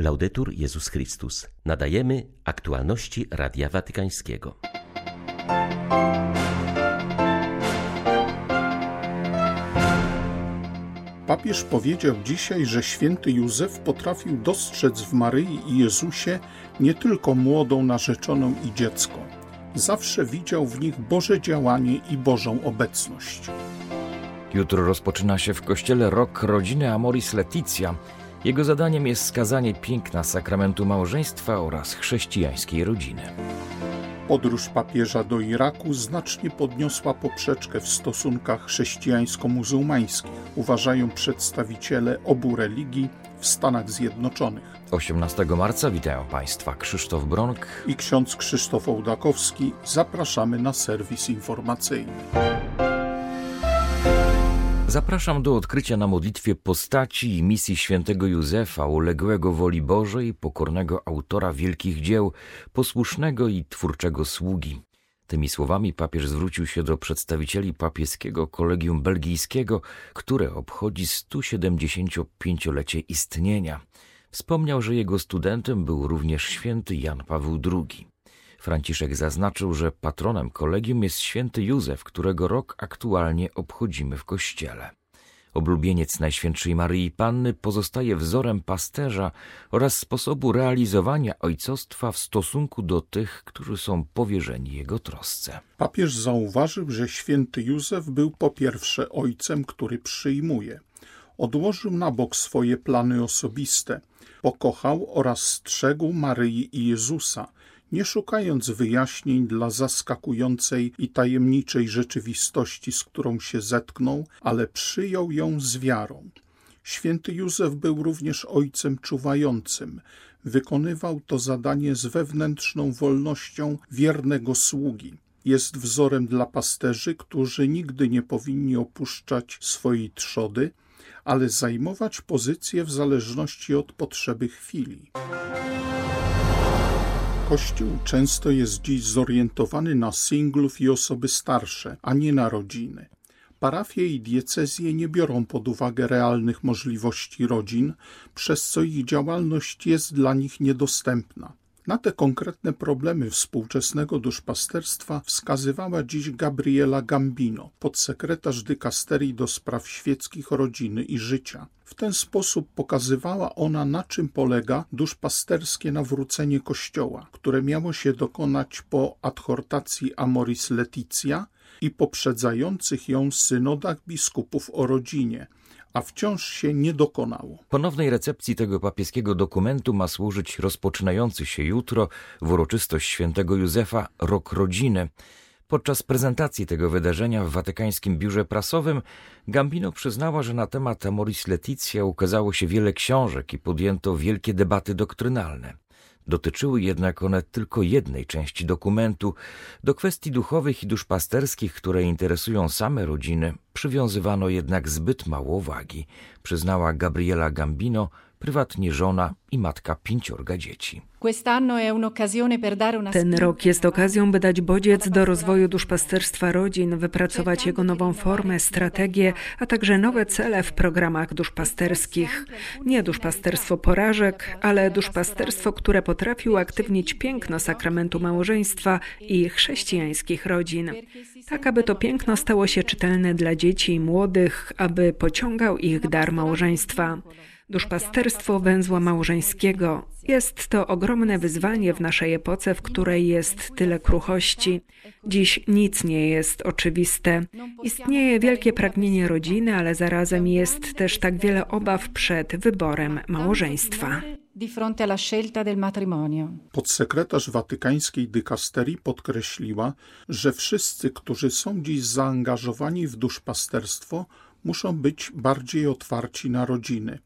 Laudetur Jezus Chrystus. Nadajemy aktualności Radia Watykańskiego. Papież powiedział dzisiaj, że święty Józef potrafił dostrzec w Maryi i Jezusie nie tylko młodą narzeczoną i dziecko. Zawsze widział w nich Boże działanie i Bożą obecność. Jutro rozpoczyna się w kościele rok rodziny Amoris Leticia. Jego zadaniem jest skazanie piękna sakramentu małżeństwa oraz chrześcijańskiej rodziny. Podróż papieża do Iraku znacznie podniosła poprzeczkę w stosunkach chrześcijańsko-muzułmańskich, uważają przedstawiciele obu religii w Stanach Zjednoczonych. 18 marca witają Państwa Krzysztof Bronk i ksiądz Krzysztof Ołdakowski. Zapraszamy na serwis informacyjny. Zapraszam do odkrycia na modlitwie postaci i misji świętego Józefa, uległego woli Bożej, pokornego autora wielkich dzieł, posłusznego i twórczego sługi. Tymi słowami papież zwrócił się do przedstawicieli papieskiego kolegium belgijskiego, które obchodzi 175-lecie istnienia. Wspomniał, że jego studentem był również święty Jan Paweł II. Franciszek zaznaczył, że patronem kolegium jest święty Józef, którego rok aktualnie obchodzimy w kościele. Oblubieniec Najświętszej Maryi Panny pozostaje wzorem pasterza oraz sposobu realizowania ojcostwa w stosunku do tych, którzy są powierzeni jego trosce. Papież zauważył, że święty Józef był po pierwsze ojcem, który przyjmuje. Odłożył na bok swoje plany osobiste, pokochał oraz strzegł Maryi i Jezusa – nie szukając wyjaśnień dla zaskakującej i tajemniczej rzeczywistości, z którą się zetknął, ale przyjął ją z wiarą. Święty Józef był również ojcem czuwającym. Wykonywał to zadanie z wewnętrzną wolnością wiernego sługi. Jest wzorem dla pasterzy, którzy nigdy nie powinni opuszczać swojej trzody, ale zajmować pozycję w zależności od potrzeby chwili. Kościół często jest dziś zorientowany na singlów i osoby starsze, a nie na rodziny. Parafie i diecezje nie biorą pod uwagę realnych możliwości rodzin, przez co ich działalność jest dla nich niedostępna. Na te konkretne problemy współczesnego duszpasterstwa wskazywała dziś Gabriela Gambino, podsekretarz dykasterii do spraw świeckich rodziny i życia. W ten sposób pokazywała ona, na czym polega duszpasterskie nawrócenie Kościoła, które miało się dokonać po adhortacji Amoris Leticia i poprzedzających ją synodach biskupów o rodzinie – a wciąż się nie dokonało. Ponownej recepcji tego papieskiego dokumentu ma służyć rozpoczynający się jutro w uroczystość świętego Józefa Rok Rodziny. Podczas prezentacji tego wydarzenia w watykańskim biurze prasowym Gambino przyznała, że na temat Amoris Leticia ukazało się wiele książek i podjęto wielkie debaty doktrynalne. Dotyczyły jednak one tylko jednej części dokumentu. Do kwestii duchowych i duszpasterskich, które interesują same rodziny, przywiązywano jednak zbyt mało wagi, przyznała Gabriela Gambino, prywatnie żona i matka pięciorga dzieci. Ten rok jest okazją, by dać bodziec do rozwoju duszpasterstwa rodzin, wypracować jego nową formę, strategię, a także nowe cele w programach duszpasterskich. Nie duszpasterstwo porażek, ale duszpasterstwo, które potrafi uaktywnić piękno sakramentu małżeństwa i chrześcijańskich rodzin. Tak, aby to piękno stało się czytelne dla dzieci i młodych, aby pociągał ich dar małżeństwa. Duszpasterstwo węzła małżeńskiego. Jest to ogromne wyzwanie w naszej epoce, w której jest tyle kruchości. Dziś nic nie jest oczywiste. Istnieje wielkie pragnienie rodziny, ale zarazem jest też tak wiele obaw przed wyborem małżeństwa. Podsekretarz watykańskiej dykasterii podkreśliła, że wszyscy, którzy są dziś zaangażowani w duszpasterstwo, muszą być bardziej otwarci na rodziny.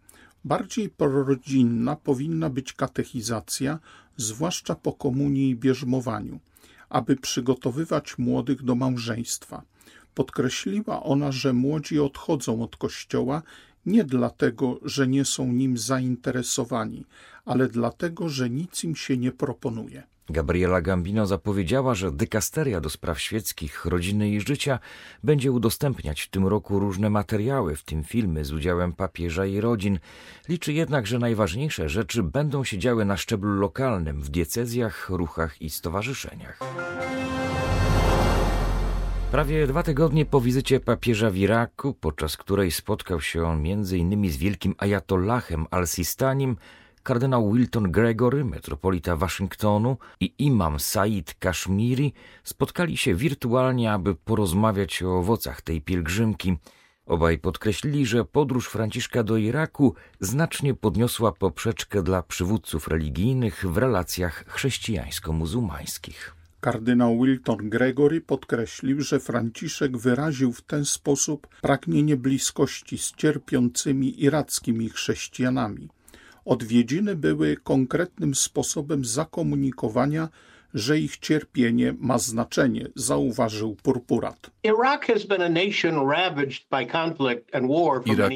Bardziej prorodzinna powinna być katechizacja, zwłaszcza po komunii i bierzmowaniu, aby przygotowywać młodych do małżeństwa. Podkreśliła ona, że młodzi odchodzą od kościoła Nie dlatego, że nie są nim zainteresowani, ale dlatego, że nic im się nie proponuje. Gabriela Gambino zapowiedziała, że dykasteria do spraw świeckich, rodziny i życia będzie udostępniać w tym roku różne materiały, w tym filmy z udziałem papieża i rodzin. Liczy jednak, że najważniejsze rzeczy będą się działy na szczeblu lokalnym, w diecezjach, ruchach i stowarzyszeniach. Prawie dwa tygodnie po wizycie papieża w Iraku, podczas której spotkał się on m.in. z wielkim ajatollahem al-Sistanim, kardynał Wilton Gregory, metropolita Waszyngtonu i imam Said Kashmiri spotkali się wirtualnie, aby porozmawiać o owocach tej pielgrzymki. Obaj podkreślili, że podróż Franciszka do Iraku znacznie podniosła poprzeczkę dla przywódców religijnych w relacjach chrześcijańsko-muzułmańskich. Kardynał Wilton Gregory podkreślił, że Franciszek wyraził w ten sposób pragnienie bliskości z cierpiącymi irackimi chrześcijanami. Odwiedziny były konkretnym sposobem zakomunikowania, że ich cierpienie ma znaczenie, zauważył purpurat. Irak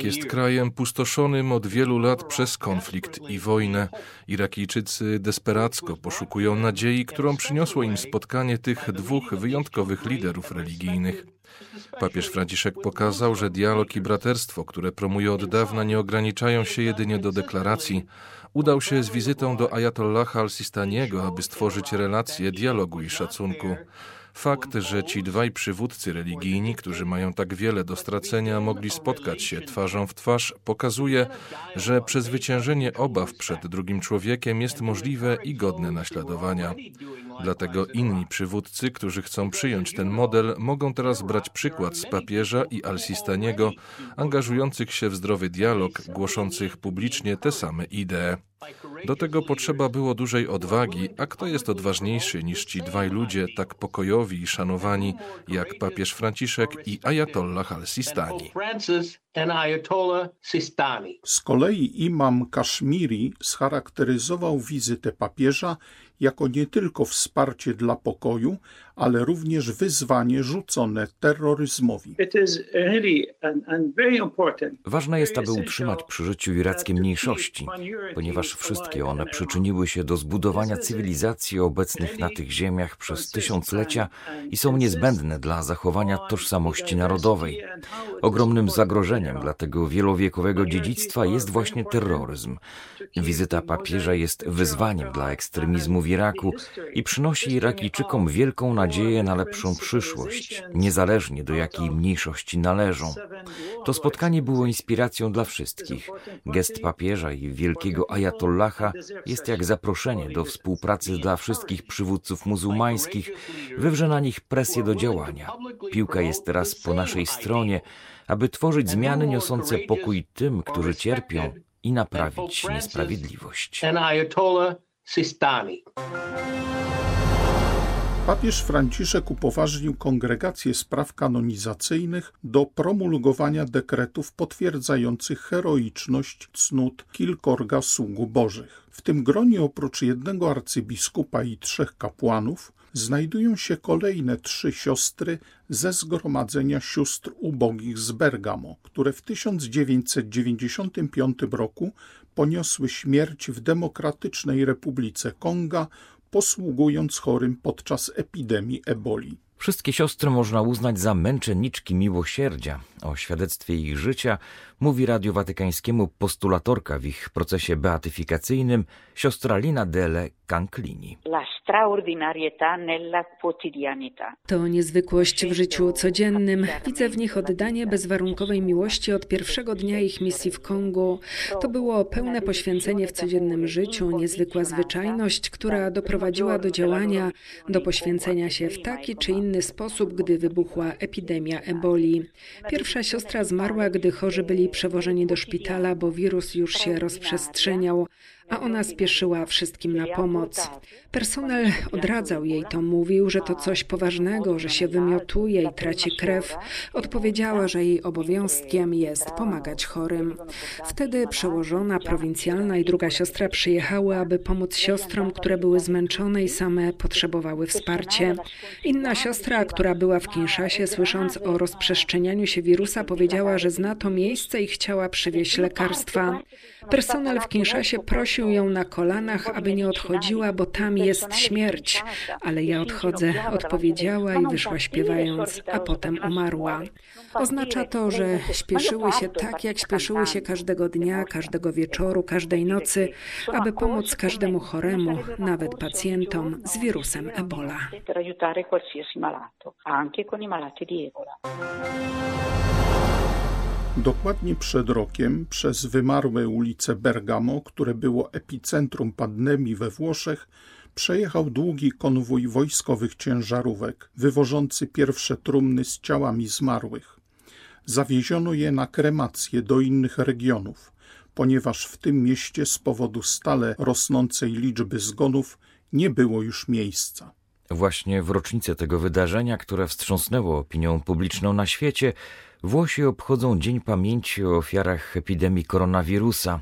jest krajem pustoszonym od wielu lat przez konflikt i wojnę. Irakijczycy desperacko poszukują nadziei, którą przyniosło im spotkanie tych dwóch wyjątkowych liderów religijnych. Papież Franciszek pokazał, że dialog i braterstwo, które promuje od dawna, nie ograniczają się jedynie do deklaracji. Udał się z wizytą do Ayatollaha al-Sistaniego, aby stworzyć relacje dialogu i szacunku. Fakt, że ci dwaj przywódcy religijni, którzy mają tak wiele do stracenia, mogli spotkać się twarzą w twarz, pokazuje, że przezwyciężenie obaw przed drugim człowiekiem jest możliwe i godne naśladowania. Dlatego inni przywódcy, którzy chcą przyjąć ten model, mogą teraz brać przykład z papieża i Al-Sistaniego, angażujących się w zdrowy dialog, głoszących publicznie te same idee. Do tego potrzeba było dużej odwagi, a kto jest odważniejszy niż ci dwaj ludzie tak pokojowi i szanowani jak papież Franciszek i Ayatollah al-Sistani. Z kolei imam Kaszmiri scharakteryzował wizytę papieża jako nie tylko wsparcie dla pokoju, ale również wyzwanie rzucone terroryzmowi. Ważne jest, aby utrzymać przy życiu irackie mniejszości, ponieważ wszystkie one przyczyniły się do zbudowania cywilizacji obecnych na tych ziemiach przez tysiąclecia i są niezbędne dla zachowania tożsamości narodowej. Ogromnym zagrożeniem dla tego wielowiekowego dziedzictwa jest właśnie terroryzm. Wizyta papieża jest wyzwaniem dla ekstremizmu w Iraku i przynosi Irakijczykom wielką nadzieję na lepszą przyszłość, niezależnie do jakiej mniejszości należą. To spotkanie było inspiracją dla wszystkich. Gest papieża i wielkiego ajatollaha jest jak zaproszenie do współpracy dla wszystkich przywódców muzułmańskich, wywrze na nich presję do działania. Piłka jest teraz po naszej stronie, aby tworzyć zmiany niosące pokój tym, którzy cierpią i naprawić niesprawiedliwość. Papież Franciszek upoważnił kongregację spraw kanonizacyjnych do promulgowania dekretów potwierdzających heroiczność cnót kilkorga sługu bożych. W tym gronie oprócz jednego arcybiskupa i trzech kapłanów znajdują się kolejne trzy siostry ze zgromadzenia sióstr ubogich z Bergamo, które w 1995 roku poniosły śmierć w Demokratycznej Republice Konga, posługując chorym podczas epidemii eboli. Wszystkie siostry można uznać za męczenniczki miłosierdzia. O świadectwie ich życia mówi Radiu Watykańskiemu postulatorka w ich procesie beatyfikacyjnym siostra Lina Dele Canclini. To niezwykłość w życiu codziennym. Widzę w nich oddanie bezwarunkowej miłości od pierwszego dnia ich misji w Kongu. To było pełne poświęcenie w codziennym życiu, niezwykła zwyczajność, która doprowadziła do działania, do poświęcenia się w taki czy inny sposób, gdy wybuchła epidemia eboli. Pierwsza siostra zmarła, gdy chorzy byli przewożeni do szpitala, bo wirus już się rozprzestrzeniał a ona spieszyła wszystkim na pomoc. Personel odradzał jej to, mówił, że to coś poważnego, że się wymiotuje i traci krew. Odpowiedziała, że jej obowiązkiem jest pomagać chorym. Wtedy przełożona, prowincjalna i druga siostra przyjechały, aby pomóc siostrom, które były zmęczone i same potrzebowały wsparcia. Inna siostra, która była w Kinszasie, słysząc o rozprzestrzenianiu się wirusa, powiedziała, że zna to miejsce i chciała przywieźć lekarstwa. Personel w Kinszasie prosił ją na kolanach, aby nie odchodziła, bo tam jest śmierć. Ale ja odchodzę, odpowiedziała i wyszła śpiewając, a potem umarła. Oznacza to, że śpieszyły się tak, jak śpieszyły się każdego dnia, każdego wieczoru, każdej nocy, aby pomóc każdemu choremu, nawet pacjentom z wirusem Ebola. Dokładnie przed rokiem przez wymarłe ulice Bergamo, które było epicentrum pandemii we Włoszech, przejechał długi konwój wojskowych ciężarówek, wywożący pierwsze trumny z ciałami zmarłych. Zawieziono je na kremację do innych regionów, ponieważ w tym mieście z powodu stale rosnącej liczby zgonów nie było już miejsca. Właśnie w rocznicę tego wydarzenia, które wstrząsnęło opinią publiczną na świecie, Włosi obchodzą Dzień Pamięci o ofiarach epidemii koronawirusa.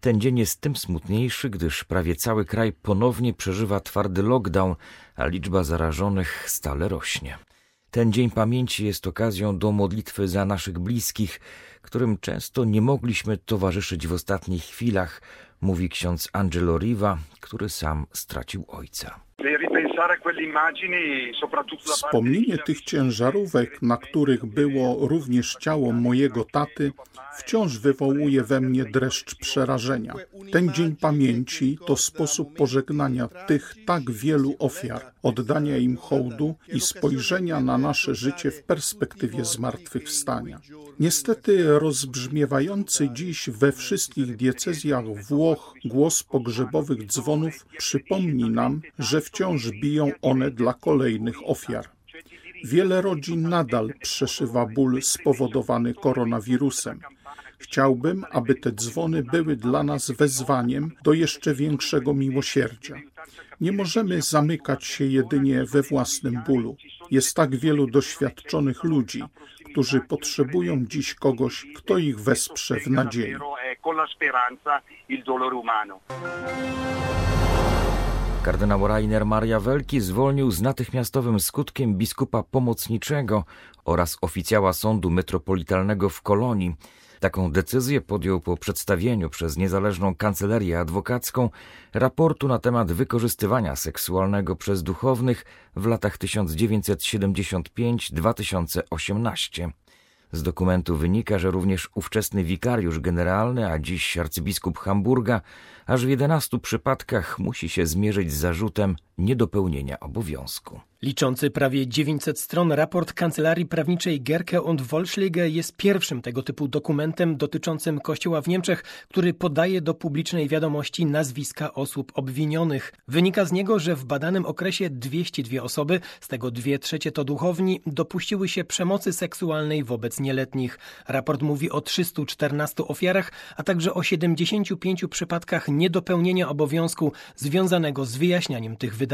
Ten dzień jest tym smutniejszy, gdyż prawie cały kraj ponownie przeżywa twardy lockdown, a liczba zarażonych stale rośnie. Ten Dzień Pamięci jest okazją do modlitwy za naszych bliskich, którym często nie mogliśmy towarzyszyć w ostatnich chwilach, mówi ksiądz Angelo Riva, który sam stracił ojca. Wspomnienie tych ciężarówek, na których było również ciało mojego taty, wciąż wywołuje we mnie dreszcz przerażenia. Ten dzień pamięci to sposób pożegnania tych tak wielu ofiar, oddania im hołdu i spojrzenia na nasze życie w perspektywie zmartwychwstania. Niestety rozbrzmiewający dziś we wszystkich diecezjach Włoch głos pogrzebowych dzwonów przypomni nam, że wciąż biją one dla kolejnych ofiar. Wiele rodzin nadal przeszywa ból spowodowany koronawirusem. Chciałbym, aby te dzwony były dla nas wezwaniem do jeszcze większego miłosierdzia. Nie możemy zamykać się jedynie we własnym bólu. Jest tak wielu doświadczonych ludzi, którzy potrzebują dziś kogoś, kto ich wesprze w nadziei. Kardynał Rainer Maria Welki zwolnił z natychmiastowym skutkiem biskupa pomocniczego oraz oficjała sądu metropolitalnego w Kolonii. Taką decyzję podjął po przedstawieniu przez niezależną kancelarię adwokacką raportu na temat wykorzystywania seksualnego przez duchownych w latach 1975-2018. Z dokumentu wynika, że również ówczesny wikariusz generalny, a dziś arcybiskup Hamburga, aż w 11 przypadkach musi się zmierzyć z zarzutem niedopełnienia obowiązku. Liczący prawie 900 stron raport Kancelarii Prawniczej Gerke und Wollschläge jest pierwszym tego typu dokumentem dotyczącym Kościoła w Niemczech, który podaje do publicznej wiadomości nazwiska osób obwinionych. Wynika z niego, że w badanym okresie 202 osoby, z tego dwie trzecie to duchowni, dopuściły się przemocy seksualnej wobec nieletnich. Raport mówi o 314 ofiarach, a także o 75 przypadkach niedopełnienia obowiązku związanego z wyjaśnianiem tych wydarzeń.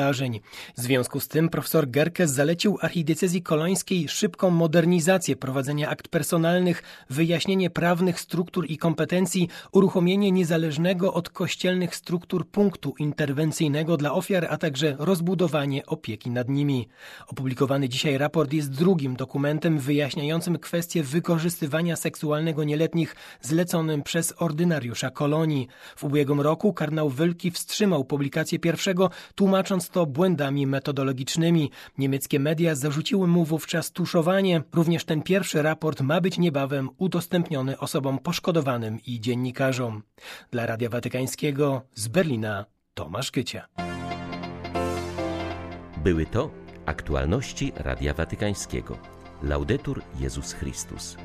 W związku z tym Profesor Gerkes zalecił archidiecezji kolońskiej szybką modernizację prowadzenia akt personalnych, wyjaśnienie prawnych struktur i kompetencji, uruchomienie niezależnego od kościelnych struktur punktu interwencyjnego dla ofiar, a także rozbudowanie opieki nad nimi. Opublikowany dzisiaj raport jest drugim dokumentem wyjaśniającym kwestię wykorzystywania seksualnego nieletnich zleconym przez ordynariusza kolonii. W ubiegłym roku kardynał Wylki wstrzymał publikację pierwszego, tłumacząc to błędami metodologicznymi. Niemieckie media zarzuciły mu wówczas tuszowanie. Również ten pierwszy raport ma być niebawem udostępniony osobom poszkodowanym i dziennikarzom. Dla Radia Watykańskiego z Berlina Tomasz Kycia. Były to aktualności Radia Watykańskiego. Laudetur Jezus Chrystus.